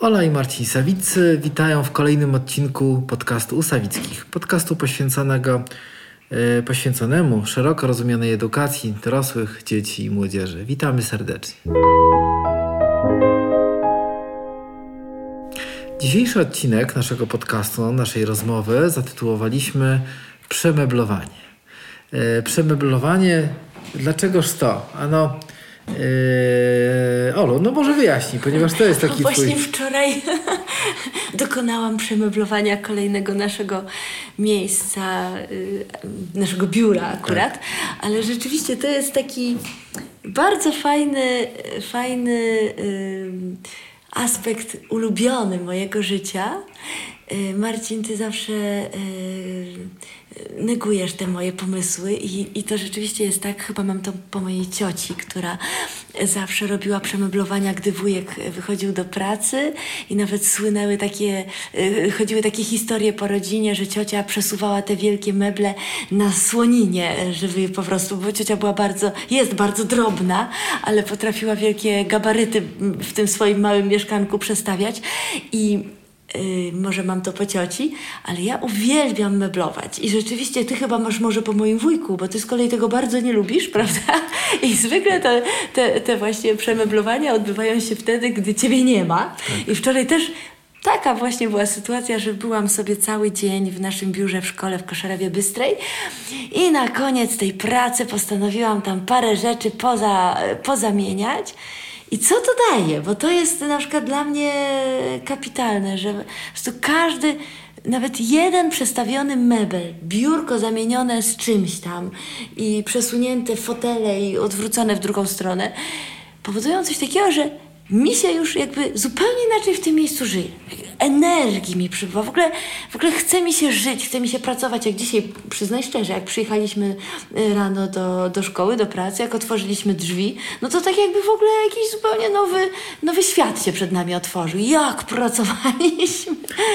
Ola i Marcin Sawiccy witają w kolejnym odcinku podcastu Usawickich. Podcastu poświęconego, e, poświęconemu szeroko rozumianej edukacji dorosłych, dzieci i młodzieży. Witamy serdecznie. Dzisiejszy odcinek naszego podcastu, naszej rozmowy zatytułowaliśmy Przemeblowanie. E, przemeblowanie, dlaczegoż to? Ano, Yy, Olu, no może wyjaśnij, ponieważ to jest taki Właśnie twój... wczoraj dokonałam przemeblowania kolejnego naszego miejsca, y, naszego biura akurat, tak. ale rzeczywiście to jest taki bardzo fajny, fajny y, aspekt ulubiony mojego życia. Y, Marcin, ty zawsze negujesz te moje pomysły i, i to rzeczywiście jest tak, chyba mam to po mojej cioci, która zawsze robiła przemeblowania, gdy wujek wychodził do pracy i nawet słynęły takie, y, chodziły takie historie po rodzinie, że ciocia przesuwała te wielkie meble na słoninie, żeby po prostu, bo ciocia była bardzo, jest bardzo drobna, ale potrafiła wielkie gabaryty w tym swoim małym mieszkanku przestawiać i Yy, może mam to po cioci, ale ja uwielbiam meblować. I rzeczywiście ty chyba masz może po moim wujku, bo ty z kolei tego bardzo nie lubisz, prawda? I zwykle te, te, te właśnie przemeblowania odbywają się wtedy, gdy ciebie nie ma. I wczoraj też taka właśnie była sytuacja, że byłam sobie cały dzień w naszym biurze w szkole w Koszarewie Bystrej i na koniec tej pracy postanowiłam tam parę rzeczy poza, pozamieniać. I co to daje? Bo to jest na przykład dla mnie kapitalne, że po każdy, nawet jeden przestawiony mebel, biurko zamienione z czymś tam i przesunięte fotele i odwrócone w drugą stronę, powodują coś takiego, że mi się już jakby zupełnie inaczej w tym miejscu żyje. Energii mi przybywa. W ogóle, w ogóle chce mi się żyć, chce mi się pracować. Jak dzisiaj, przyznaj szczerze, jak przyjechaliśmy y, rano do, do szkoły, do pracy, jak otworzyliśmy drzwi, no to tak jakby w ogóle jakiś zupełnie nowy, nowy świat się przed nami otworzył. Jak pracowaliśmy.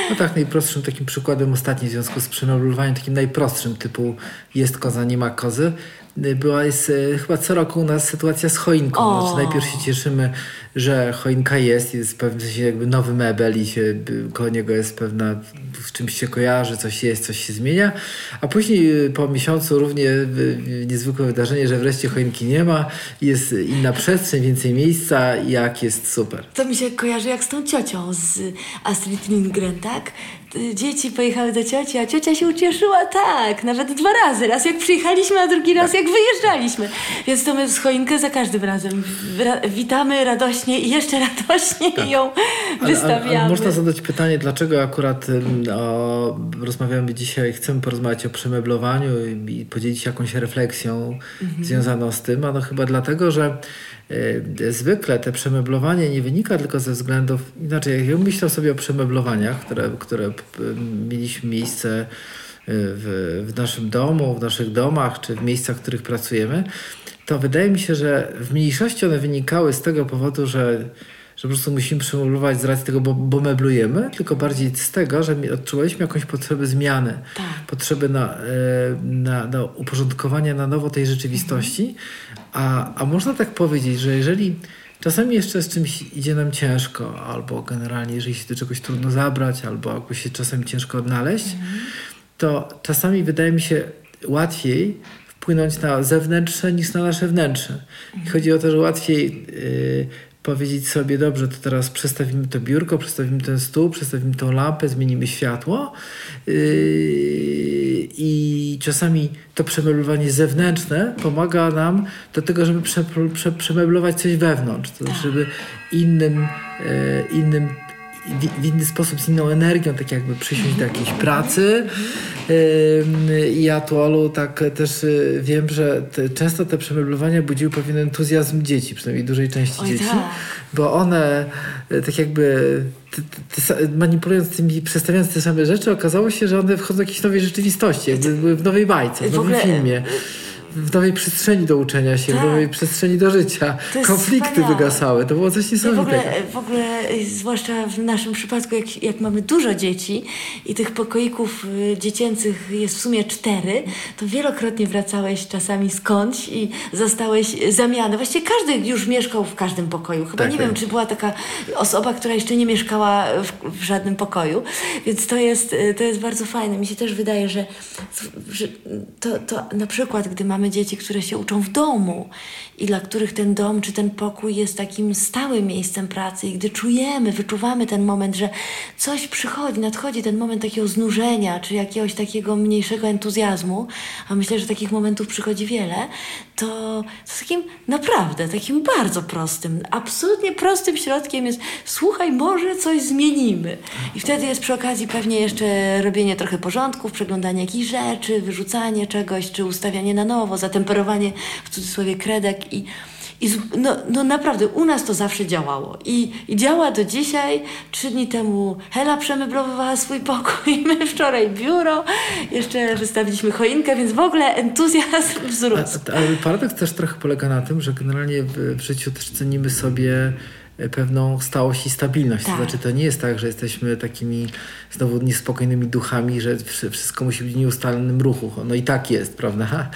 No tak, najprostszym takim przykładem ostatni w związku z przemeblowaniem, takim najprostszym typu jest koza, nie ma kozy, była jest e, chyba co roku u nas sytuacja z choinką. Znaczy, najpierw się cieszymy, że choinka jest, jest w pewnym sensie jakby nowy mebel i się, koło niego jest pewna, z czymś się kojarzy, coś jest, coś się zmienia, a później e, po miesiącu równie e, niezwykłe wydarzenie, że wreszcie choinki nie ma, jest inna przestrzeń, więcej miejsca i jak jest super. To mi się kojarzy jak z tą ciocią z Astrid Lindgren, tak? dzieci pojechały do cioci, a ciocia się ucieszyła tak, nawet dwa razy. Raz jak przyjechaliśmy, a drugi raz jak wyjeżdżaliśmy. Więc to my z choinkę za każdym razem Ra witamy radośnie i jeszcze radośniej tak. ją ale, wystawiamy. Ale, można zadać pytanie, dlaczego akurat o, rozmawiamy dzisiaj, chcemy porozmawiać o przemeblowaniu i, i podzielić się jakąś refleksją mhm. związaną z tym, a no chyba dlatego, że Y, zwykle te przemeblowanie nie wynika tylko ze względów, inaczej jak ja myślę sobie o przemeblowaniach, które, które mieliśmy miejsce w, w naszym domu, w naszych domach, czy w miejscach, w których pracujemy, to wydaje mi się, że w mniejszości one wynikały z tego powodu, że że po prostu musimy przemeblować z racji tego, bo, bo meblujemy, tylko bardziej z tego, że odczuwaliśmy jakąś potrzebę zmiany, tak. potrzebę na, e, na, na uporządkowania na nowo tej rzeczywistości. Mhm. A, a można tak powiedzieć, że jeżeli czasami jeszcze z czymś idzie nam ciężko, albo generalnie jeżeli się do czegoś trudno zabrać, albo jakoś się czasami ciężko odnaleźć, mhm. To czasami wydaje mi się łatwiej wpłynąć na zewnętrzne niż na nasze wnętrze. Mhm. chodzi o to, że łatwiej yy, powiedzieć sobie, dobrze, to teraz przestawimy to biurko, przestawimy ten stół, przestawimy tą lampę, zmienimy światło. Yy, I czasami to przemeblowanie zewnętrzne pomaga nam do tego, żeby prze, prze, przemeblować coś wewnątrz, to znaczy, żeby innym, yy, innym w, w inny sposób, z inną energią, tak jakby przysiąść do jakiejś pracy. I ja tu, Olu, tak też y, wiem, że te, często te przemeblowania budziły pewien entuzjazm dzieci, przynajmniej dużej części Oj, dzieci, tak. bo one y, tak jakby manipulując tymi, przedstawiając te same rzeczy, okazało się, że one wchodzą do jakiejś nowej rzeczywistości, jakby były w nowej bajce, w, w nowym ogóle, filmie. W nowej przestrzeni do uczenia się, tak. w nowej przestrzeni do życia. Konflikty wspaniałe. wygasały. To było coś niesamowitego. w, ogóle, w ogóle, zwłaszcza w naszym przypadku, jak, jak mamy dużo dzieci i tych pokoików y, dziecięcych jest w sumie cztery, to wielokrotnie wracałeś czasami skądś i zastałeś zamianę. Właściwie każdy już mieszkał w każdym pokoju. Chyba tak, nie tak. wiem, czy była taka osoba, która jeszcze nie mieszkała w, w żadnym pokoju. Więc to jest, y, to jest bardzo fajne. Mi się też wydaje, że, że to, to na przykład, gdy mamy dzieci, które się uczą w domu i dla których ten dom czy ten pokój jest takim stałym miejscem pracy i gdy czujemy, wyczuwamy ten moment, że coś przychodzi, nadchodzi ten moment takiego znużenia czy jakiegoś takiego mniejszego entuzjazmu, a myślę, że takich momentów przychodzi wiele, to, to takim naprawdę, takim bardzo prostym, absolutnie prostym środkiem jest słuchaj, może coś zmienimy. I wtedy jest przy okazji pewnie jeszcze robienie trochę porządków, przeglądanie jakichś rzeczy, wyrzucanie czegoś, czy ustawianie na nowo, zatemperowanie w cudzysłowie kredek i i no, no naprawdę, u nas to zawsze działało. I, I działa do dzisiaj. Trzy dni temu Hela przemeblowywała swój pokój, my wczoraj biuro, jeszcze wystawiliśmy choinkę, więc w ogóle entuzjazm wzrósł. Ale paradoks też trochę polega na tym, że generalnie w życiu też cenimy sobie pewną stałość i stabilność. Tak. To znaczy, to nie jest tak, że jesteśmy takimi znowu niespokojnymi duchami, że wszystko musi być w nieustalonym ruchu. No i tak jest, prawda?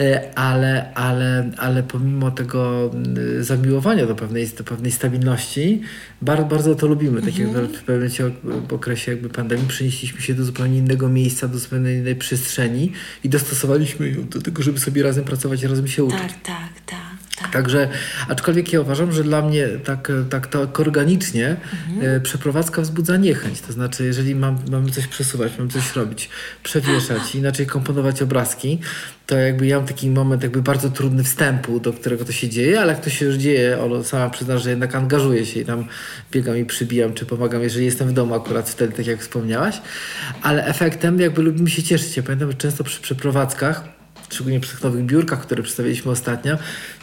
E, ale, ale, ale pomimo tego mm, zamiłowania do pewnej, do pewnej stabilności, bardzo, bardzo to lubimy. Tak mhm. jak w pewnym okresie jakby pandemii przenieśliśmy się do zupełnie innego miejsca, do zupełnie innej przestrzeni i dostosowaliśmy ją do tego, żeby sobie razem pracować, razem się uczyć. Tak, tak, tak. Tak. Także, aczkolwiek ja uważam, że dla mnie tak, tak, tak organicznie mhm. e, przeprowadzka wzbudza niechęć. To znaczy, jeżeli mam, mamy coś przesuwać, mamy coś robić, przewieszać, inaczej komponować obrazki, to jakby ja mam taki moment jakby bardzo trudny wstępu, do którego to się dzieje, ale jak to się już dzieje, Olo sama przyzna, że jednak angażuję się i tam biegam i przybijam, czy pomagam, jeżeli jestem w domu akurat wtedy, tak jak wspomniałaś. Ale efektem jakby lubimy się cieszyć. Ja pamiętam, że często przy przeprowadzkach szczególnie przy tych nowych biurkach, które przedstawiliśmy ostatnio,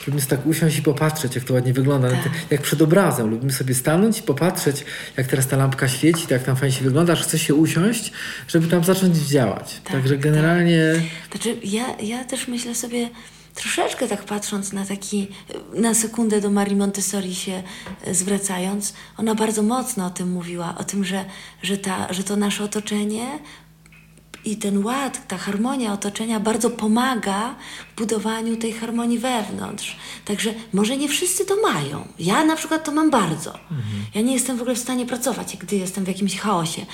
lubimy sobie tak usiąść i popatrzeć, jak to ładnie wygląda. Tak. Jak przed obrazem. Lubimy sobie stanąć i popatrzeć, jak teraz ta lampka świeci, jak tam fajnie się wygląda, aż chce się usiąść, żeby tam zacząć działać. Tak, Także tak. generalnie... Tak. Znaczy, ja, ja też myślę sobie, troszeczkę tak patrząc na taki, na sekundę do Marii Montessori się e, zwracając, ona bardzo mocno o tym mówiła, o tym, że, że, ta, że to nasze otoczenie i ten ład, ta harmonia otoczenia bardzo pomaga w budowaniu tej harmonii wewnątrz. Także może nie wszyscy to mają. Ja na przykład to mam bardzo. Mhm. Ja nie jestem w ogóle w stanie pracować, gdy jestem w jakimś chaosie.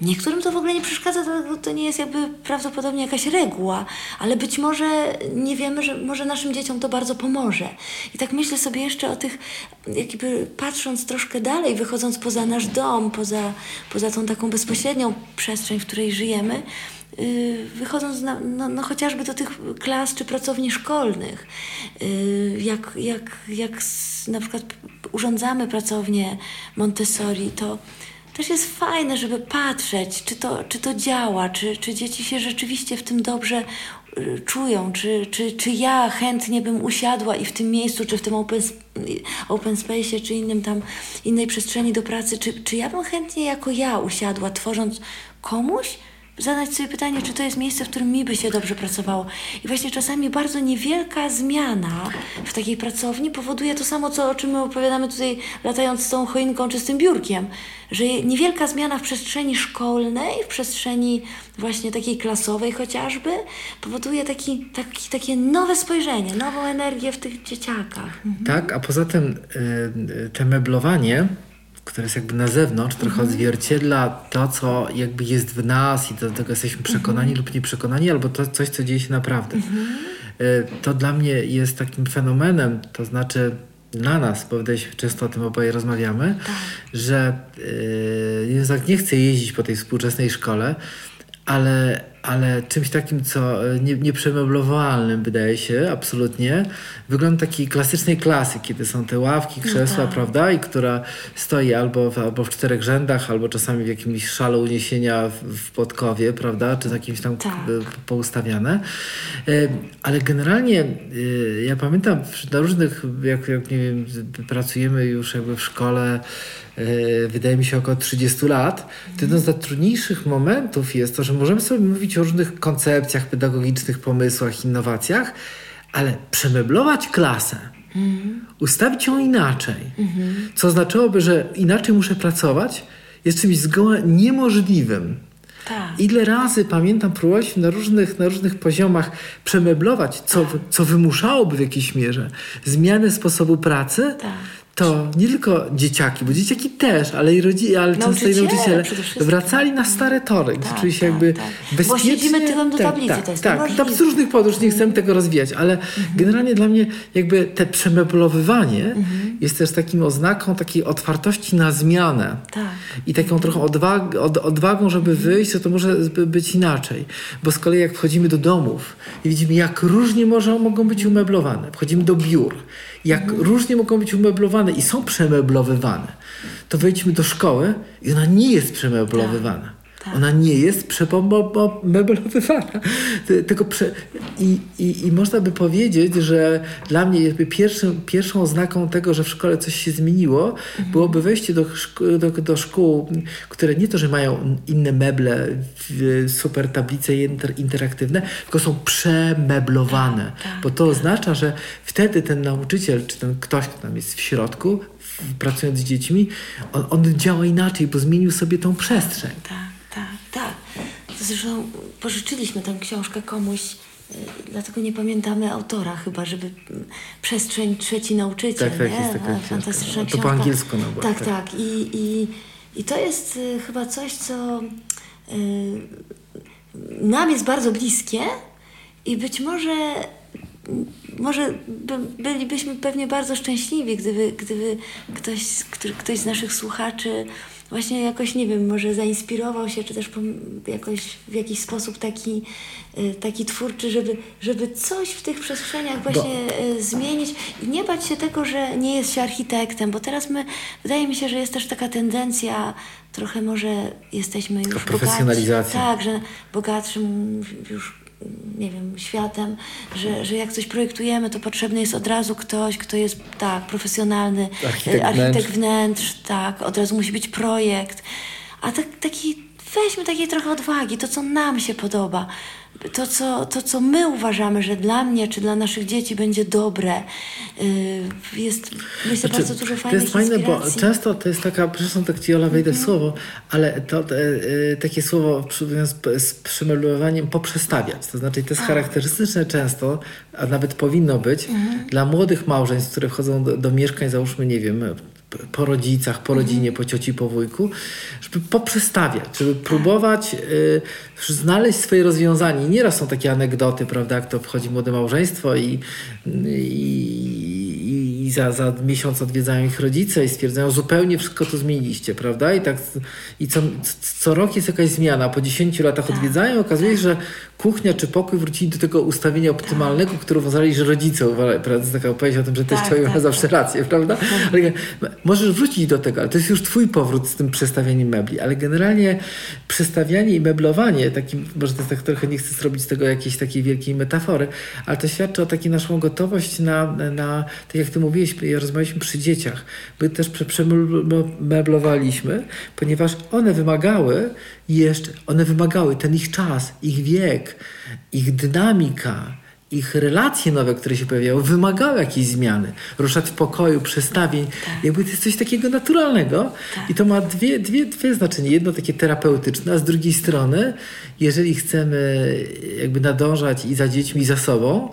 Niektórym to w ogóle nie przeszkadza, to, to nie jest jakby prawdopodobnie jakaś reguła, ale być może nie wiemy, że może naszym dzieciom to bardzo pomoże. I tak myślę sobie jeszcze o tych, jakby patrząc troszkę dalej, wychodząc poza nasz dom, poza, poza tą taką bezpośrednią przestrzeń, w której żyjemy, wychodząc na, no, no, chociażby do tych klas czy pracowni szkolnych, yy, jak, jak, jak na przykład urządzamy pracownię Montessori, to też jest fajne, żeby patrzeć, czy to, czy to działa, czy, czy dzieci się rzeczywiście w tym dobrze y, czują, czy, czy, czy ja chętnie bym usiadła i w tym miejscu, czy w tym open, open space, czy innym tam, innej przestrzeni do pracy, czy, czy ja bym chętnie jako ja usiadła, tworząc komuś, zadać sobie pytanie, czy to jest miejsce, w którym mi by się dobrze pracowało. I właśnie czasami bardzo niewielka zmiana w takiej pracowni powoduje to samo, co, o czym my opowiadamy tutaj, latając z tą choinką czy z tym biurkiem, że niewielka zmiana w przestrzeni szkolnej, w przestrzeni właśnie takiej klasowej chociażby, powoduje taki, taki, takie nowe spojrzenie, nową energię w tych dzieciakach. Tak, a poza tym y, te meblowanie które jest jakby na zewnątrz, trochę mhm. odzwierciedla to, co jakby jest w nas i do tego jesteśmy przekonani mhm. lub nieprzekonani, albo to coś, co dzieje się naprawdę. Mhm. E, to dla mnie jest takim fenomenem, to znaczy dla nas, bo wydaje się, często o tym oboje rozmawiamy, tak. że yy, nie chce jeździć po tej współczesnej szkole, ale ale czymś takim, co e, nie, nieprzemeblowalnym wydaje się, absolutnie. Wygląd takiej klasycznej klasy, kiedy są te ławki, no krzesła, no tak. prawda, i która stoi albo w, albo w czterech rzędach, albo czasami w jakimś szale uniesienia w, w podkowie, prawda, czy z jakimś tam tak. poustawiane. E, ale generalnie e, ja pamiętam na różnych, jak, jak nie wiem, pracujemy już jakby w szkole, wydaje mi się około 30 lat, to jeden z najtrudniejszych momentów jest to, że możemy sobie mówić o różnych koncepcjach pedagogicznych, pomysłach, innowacjach, Ale przemeblować klasę, ustawić ją inaczej, co oznaczałoby, że inaczej muszę pracować, jest czymś zgoła niemożliwym. Tak. Ile razy pamiętam, próbowaliśmy na różnych, na różnych poziomach przemeblować, co, co wymuszałoby w jakiejś mierze zmianę sposobu pracy, Tak. To nie tylko dzieciaki, bo dzieciaki też, ale i rodzice, ale często i Nauczyciele nauczyciele wracali na stare tory, gdzie Tak, czuli się tak, jakby tak. Bo bezpiecznie. siedzimy tyłem do tak, tablicy, tak, to jest tak. Tam z różnych powodów, nie chcemy tego rozwijać, ale generalnie dla mnie jakby te przemeblowywanie jest też takim oznaką takiej otwartości na zmianę. Tak. I taką trochę odwag, od, odwagą, żeby wyjść, że to może by- być inaczej. Bo z kolei jak wchodzimy do domów i widzimy, jak różnie może, mogą być umeblowane. Wchodzimy do biur, jak różnie mogą być umeblowane i są przemeblowywane. To wejdźmy do szkoły i ona nie jest przemeblowywana. Tak. Ona nie jest przemeblowywana. Ty- Tylko prze... I, i, I można by powiedzieć, że dla mnie jakby pierwszym, pierwszą oznaką tego, że w szkole coś się zmieniło, byłoby wejście do, do, do szkół, które nie to, że mają inne meble, super tablice inter, interaktywne, tylko są przemeblowane. Bo to oznacza, że wtedy ten nauczyciel, czy ten ktoś, kto tam jest w środku, pracując z dziećmi, on, on działa inaczej, bo zmienił sobie tą przestrzeń. Tak, tak, zresztą pożyczyliśmy tę książkę komuś, y, dlatego nie pamiętamy autora chyba, żeby Przestrzeń Trzeci Nauczyciel, Tak, tak, nie? jest taka A, książka. Fantastyczna To po angielsku ona była, Tak, tak. tak. I, i, I to jest y, chyba coś, co y, nam jest bardzo bliskie i być może może by, bylibyśmy pewnie bardzo szczęśliwi, gdyby, gdyby ktoś, który, ktoś z naszych słuchaczy właśnie jakoś, nie wiem, może zainspirował się, czy też jakoś w jakiś sposób taki, y, taki twórczy, żeby, żeby coś w tych przestrzeniach właśnie y, zmienić i nie bać się tego, że nie jest się architektem, bo teraz my, wydaje mi się, że jest też taka tendencja, trochę może jesteśmy już bogatsi. Tak, że bogatszym już nie wiem, światem, że, że jak coś projektujemy, to potrzebny jest od razu ktoś, kto jest tak, profesjonalny, Architekt e, architekt wnętrz. wnętrz, tak, od razu musi być projekt. A tak, taki, weźmy takiej trochę odwagi, to co nam się podoba, to co, to co my uważamy, że dla mnie czy dla naszych dzieci będzie dobre. Y, Jest, myślę, Znaczy, bardzo dużo to fajnych jest fajne, bo inspiracji. często to jest taka, przepraszam, tak ci Ola wejdę Mhm. w słowo, ale to e, takie słowo z, z przemeblowaniem poprzestawiać. To znaczy, to jest charakterystyczne często, a nawet powinno być, Mhm. dla młodych małżeństw, które wchodzą do, do mieszkań, załóżmy, nie wiem, po rodzicach, po rodzinie, po cioci, po wujku, żeby poprzestawiać, żeby próbować y, znaleźć swoje rozwiązanie. I nieraz są takie anegdoty, prawda, jak to wchodzi młode małżeństwo i, i, i za, za miesiąc odwiedzają ich rodzice i stwierdzają, zupełnie wszystko to zmieniliście, prawda? I tak i co, co rok jest jakaś zmiana. Po 10 latach odwiedzają, okazuje się, że kuchnia czy pokój wrócili do tego ustawienia optymalnego, które uważali, że rodzice uważali. Prawda? To jest taka opowieść o tym, że Tak, teściowie tak, mają zawsze tak. rację, prawda? Ale możesz wrócić do tego, ale to jest już twój powrót z tym przestawianiem mebli. Ale generalnie przestawianie i meblowanie, takim, może to jest tak trochę, nie chcę zrobić z tego jakiejś takiej wielkiej metafory, ale to świadczy o takiej naszą gotowość na, na tak jak ty mówiłeś, rozmawialiśmy przy dzieciach. My też prze- przemeblowaliśmy, ponieważ one wymagały jeszcze, one wymagały ten ich czas, ich wiek, ich dynamika, ich relacje nowe, które się pojawiały, wymagały jakiejś zmiany. Ruszać w pokoju, przestawień. Jakby to jest coś takiego naturalnego. I to ma dwie, dwie, dwie znaczenia. Jedno takie terapeutyczne, a z drugiej strony, jeżeli chcemy jakby nadążać i za dziećmi, i za sobą,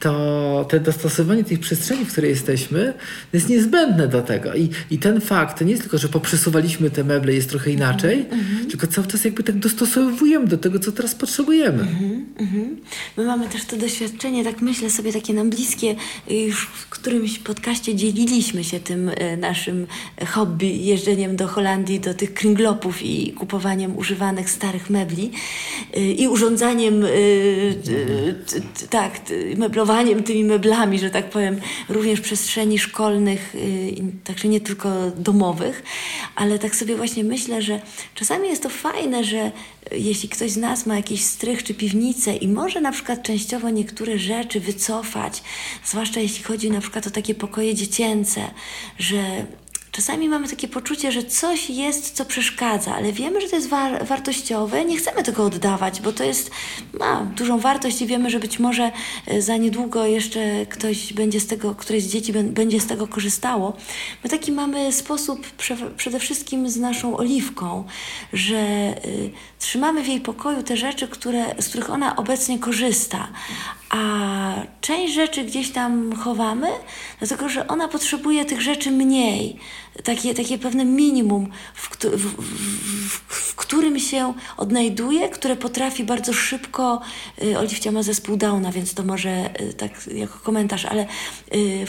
to te dostosowanie tych przestrzeni, w której jesteśmy, jest niezbędne do tego. I, I ten fakt, to nie jest tylko, że poprzesuwaliśmy te meble, jest trochę inaczej, tylko cały czas jakby tak dostosowujemy do tego, co teraz potrzebujemy. Mhm. My mamy też to doświadczenie, tak myślę sobie, takie nam bliskie. Już w którymś podcaście dzieliliśmy się tym y, naszym hobby, jeżdżeniem do Holandii, do tych kringlopów i kupowaniem używanych starych mebli y, i urządzaniem, t- tak, t- meblowaniem tymi meblami, że tak powiem, również przestrzeni szkolnych, y, także nie tylko domowych, ale tak sobie właśnie myślę, że czasami jest to fajne, że jeśli ktoś z nas ma jakiś strych czy piwnicę i może na przykład częściowo niektóre rzeczy wycofać, zwłaszcza jeśli chodzi na przykład o takie pokoje dziecięce, że czasami mamy takie poczucie, że coś jest, co przeszkadza, ale wiemy, że to jest war wartościowe, nie chcemy tego oddawać, bo to jest, ma dużą wartość i wiemy, że być może e, za niedługo jeszcze ktoś będzie z tego, któreś z dzieci będzie z tego korzystało. My taki mamy sposób prze przede wszystkim z naszą oliwką, że y, trzymamy w jej pokoju te rzeczy, które, z których ona obecnie korzysta, a część rzeczy gdzieś tam chowamy, dlatego że ona potrzebuje tych rzeczy mniej takie, takie pewne minimum, w, w, w, w, którym się odnajduje, które potrafi bardzo szybko, y, Oliwcia ma zespół Downa, więc to może y, tak jako komentarz, ale y,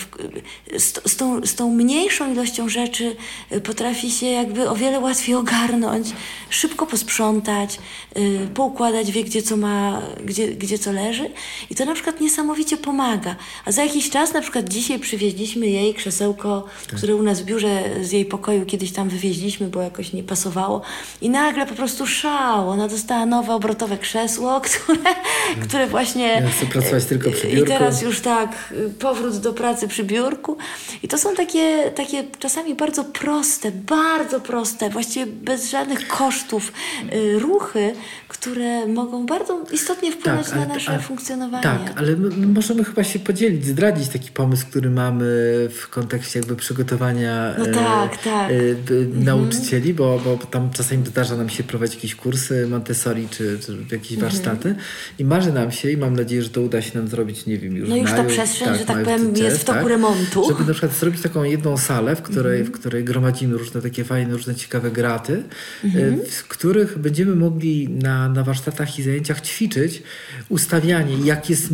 z, z, tą, z tą mniejszą ilością rzeczy y, potrafi się jakby o wiele łatwiej ogarnąć, szybko posprzątać, y, poukładać, wie gdzie co ma, gdzie, gdzie co leży i to na przykład niesamowicie pomaga. A za jakiś czas, na przykład dzisiaj przywieźliśmy jej krzesełko, tak. które u nas w biurze z jej pokoju kiedyś tam wywieźliśmy, bo jakoś nie pasowało. I nagle po prostu szał. Ona dostała nowe obrotowe krzesło, które, które właśnie... Ja chcę pracować tylko przy biurku. I teraz już tak, powrót do pracy przy biurku. I to są takie, takie czasami bardzo proste, bardzo proste, właściwie bez żadnych kosztów y, ruchy, które mogą bardzo istotnie wpłynąć tak, na nasze ale, funkcjonowanie. Tak, ale my możemy chyba się podzielić, zdradzić taki pomysł, który mamy w kontekście jakby przygotowania no tak, tak. E, mhm. nauczycieli, bo, bo tam czasami zdarza nam się prowadzić jakieś kursy Montessori czy, czy jakieś mhm. warsztaty i marzy nam się i mam nadzieję, że to uda się nam zrobić, nie wiem, już No już maju, ta przestrzeń, tak, że tak powiem, jest w toku tak, remontu. Żeby na przykład zrobić taką jedną salę, w której, w której gromadzimy różne takie fajne, różne ciekawe graty, e, w których będziemy mogli na na, warsztatach i zajęciach ćwiczyć ustawianie, jak jest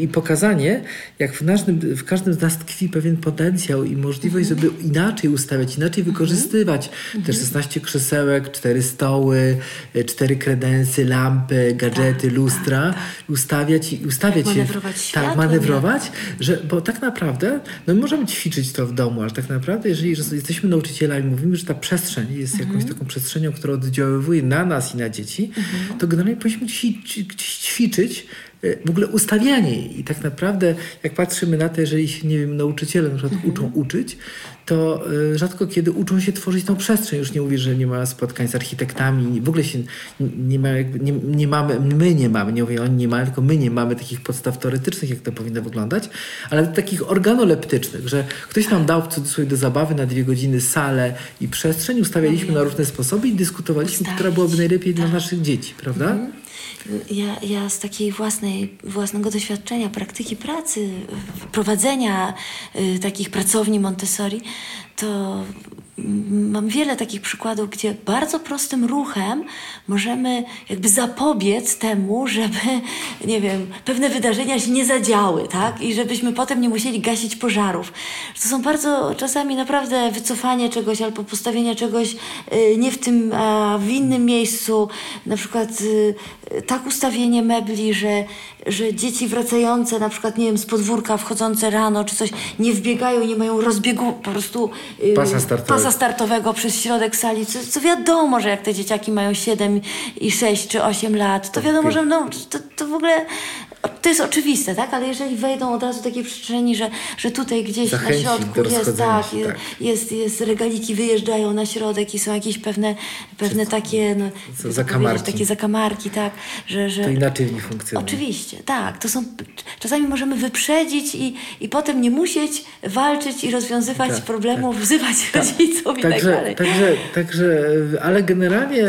i pokazanie, jak w każdym, w każdym z nas tkwi pewien potencjał i możliwość, żeby inaczej ustawiać, inaczej mhm. wykorzystywać te 16 krzesełek, 4 stoły, 4 kredensy, lampy, gadżety, tak, lustra, tak, tak. ustawiać i ustawiać tak, manewrować się. Tak, manewrować, że, bo tak naprawdę, no możemy ćwiczyć to w domu, ale tak naprawdę, jeżeli jesteśmy nauczycielami, mówimy, że ta przestrzeń jest mhm. jakąś taką przestrzenią, która oddziaływuje na nas i na dzieci, mhm. to generalnie powinniśmy ćwiczyć w ogóle ustawianie. I tak naprawdę, jak patrzymy na to, jeżeli się, nie wiem, nauczyciele na przykład mhm. uczą uczyć, to y, rzadko kiedy uczą się tworzyć tą przestrzeń. Już nie mówię, że nie ma spotkań z architektami, w ogóle się nie, ma, nie, nie mamy, my nie mamy, nie mówię oni nie mają, tylko my nie mamy takich podstaw teoretycznych, jak to powinno wyglądać, ale takich organoleptycznych, że ktoś nam dał w cudzysłowie do zabawy na dwie godziny salę i przestrzeń, ustawialiśmy na różne sposoby i dyskutowaliśmy, Ustawić. która byłaby najlepiej tak. dla naszych dzieci, prawda? Mhm. Ja, ja z takiej własnej, własnego doświadczenia, praktyki pracy, prowadzenia y, takich pracowni Montessori, to mam wiele takich przykładów, gdzie bardzo prostym ruchem możemy jakby zapobiec temu, żeby, nie wiem, pewne wydarzenia się nie zadziały, tak? I żebyśmy potem nie musieli gasić pożarów. To są bardzo czasami naprawdę wycofanie czegoś albo postawienie czegoś y, nie w tym, a w innym miejscu. Na przykład y, tak ustawienie mebli, że, że dzieci wracające na przykład, nie wiem, z podwórka, wchodzące rano czy coś, nie wbiegają, nie mają rozbiegu po prostu y, pasa startowego pasa startowego przez środek sali, co, co, wiadomo, że jak te dzieciaki mają 7 i 6 czy 8 lat, to wiadomo, że no, to, to w ogóle to jest oczywiste, tak? Ale jeżeli wejdą od razu takie przestrzeni, że, że tutaj gdzieś Zachęci na środku jest tak, się, tak. Jest, jest regaliki wyjeżdżają na środek i są jakieś pewne, pewne takie no, zakamarki. takie zakamarki, tak, że, że... To inaczej nie funkcjonuje. Oczywiście, tak. To są, czasami możemy wyprzedzić i, i potem nie musieć walczyć i rozwiązywać tak, problemów, tak. wzywać tak. rodziców i tak także, dalej. Także, także, ale generalnie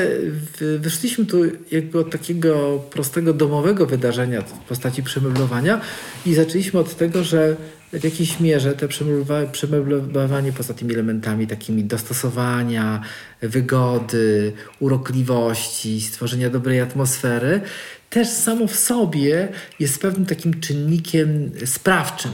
wyszliśmy tu jakby od takiego prostego domowego wydarzenia w postaci przemeblowania i zaczęliśmy od tego, że w jakiejś mierze te przemeblowanie poza tymi elementami takimi dostosowania, wygody, urokliwości, stworzenia dobrej atmosfery, też samo w sobie jest pewnym takim czynnikiem sprawczym.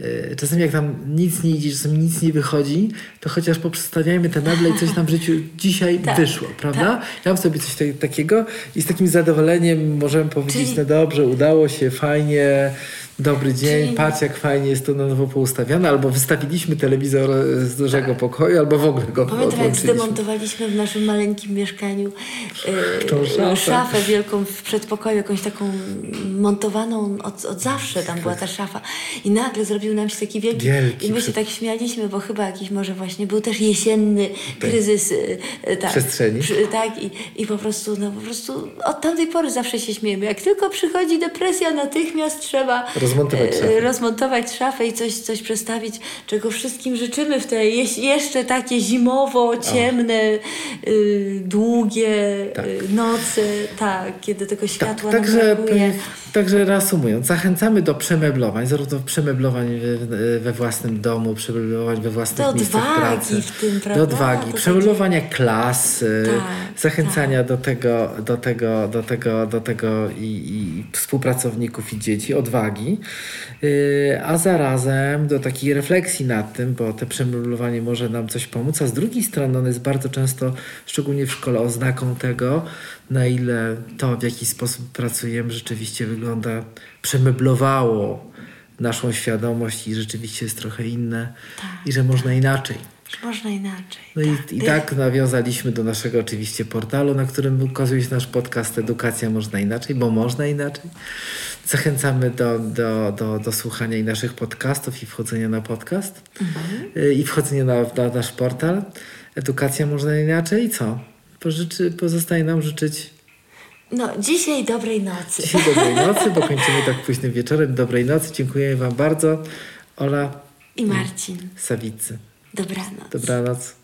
E, czasami jak tam nic nie idzie, czasami nic nie wychodzi, to chociaż poprzestawiajmy te meble i coś nam w życiu dzisiaj tak, wyszło, prawda? Tak. Ja mam sobie coś takiego i z takim zadowoleniem możemy powiedzieć, Czyli... no dobrze, udało się, fajnie, Dobry dzień, Czyli... patrz jak fajnie jest to na nowo poustawiane, albo wystawiliśmy telewizor z dużego tak. pokoju, albo w ogóle go Pamiętam jak zdemontowaliśmy w naszym maleńkim mieszkaniu yy, szafę. szafę. wielką w przedpokoju, jakąś taką montowaną od, od zawsze tam była ta szafa i nagle zrobiła zrobił nam się taki wielki, Wielki i my się tak śmialiśmy, bo chyba jakiś może właśnie był też jesienny kryzys y, y, tak, Przestrzeni. tak i, i po prostu, no po prostu od tamtej pory zawsze się śmiejemy. Jak tylko przychodzi depresja, natychmiast trzeba Rozmontować e, szafę. rozmontować szafę i coś, coś przestawić, czego wszystkim życzymy w te jeszcze takie zimowo, ciemne, y, długie Tak. y, noce, tak, kiedy tego światła Tak, nam brakuje. Także reasumując, zachęcamy do przemeblowań, zarówno przemeblowań we, własnym domu, przemeblowań we własnych Do miejscach odwagi pracy. w tym, Do prawda? odwagi, To przemeblowania klas, y, Tak, zachęcania do tego, do tego, do tego, do tego i, i współpracowników i dzieci, odwagi, y, a zarazem do takiej refleksji nad tym, bo te przemeblowanie może nam coś pomóc, a z drugiej strony ono jest bardzo często, szczególnie w szkole, oznaką tego, na ile to, w jaki sposób pracujemy, rzeczywiście wygląda, przemeblowało naszą świadomość i rzeczywiście jest trochę inne i że można inaczej. Że Można inaczej. No i, i tak nawiązaliśmy do naszego oczywiście portalu, na którym ukazuje się nasz podcast Edukacja Można Inaczej, bo można inaczej. Zachęcamy do, do, do, do słuchania i naszych podcastów i wchodzenia na podcast y, i wchodzenia na, na nasz portal Edukacja Można Inaczej i co? Pożyczy, pozostaje nam życzyć No, dzisiaj dobrej nocy. dzisiaj dobrej nocy, bo kończymy tak późnym wieczorem. Dobrej nocy, dziękuję Wam bardzo. Ola I Marcin, Sawicy. dobranoc. Dobranoc.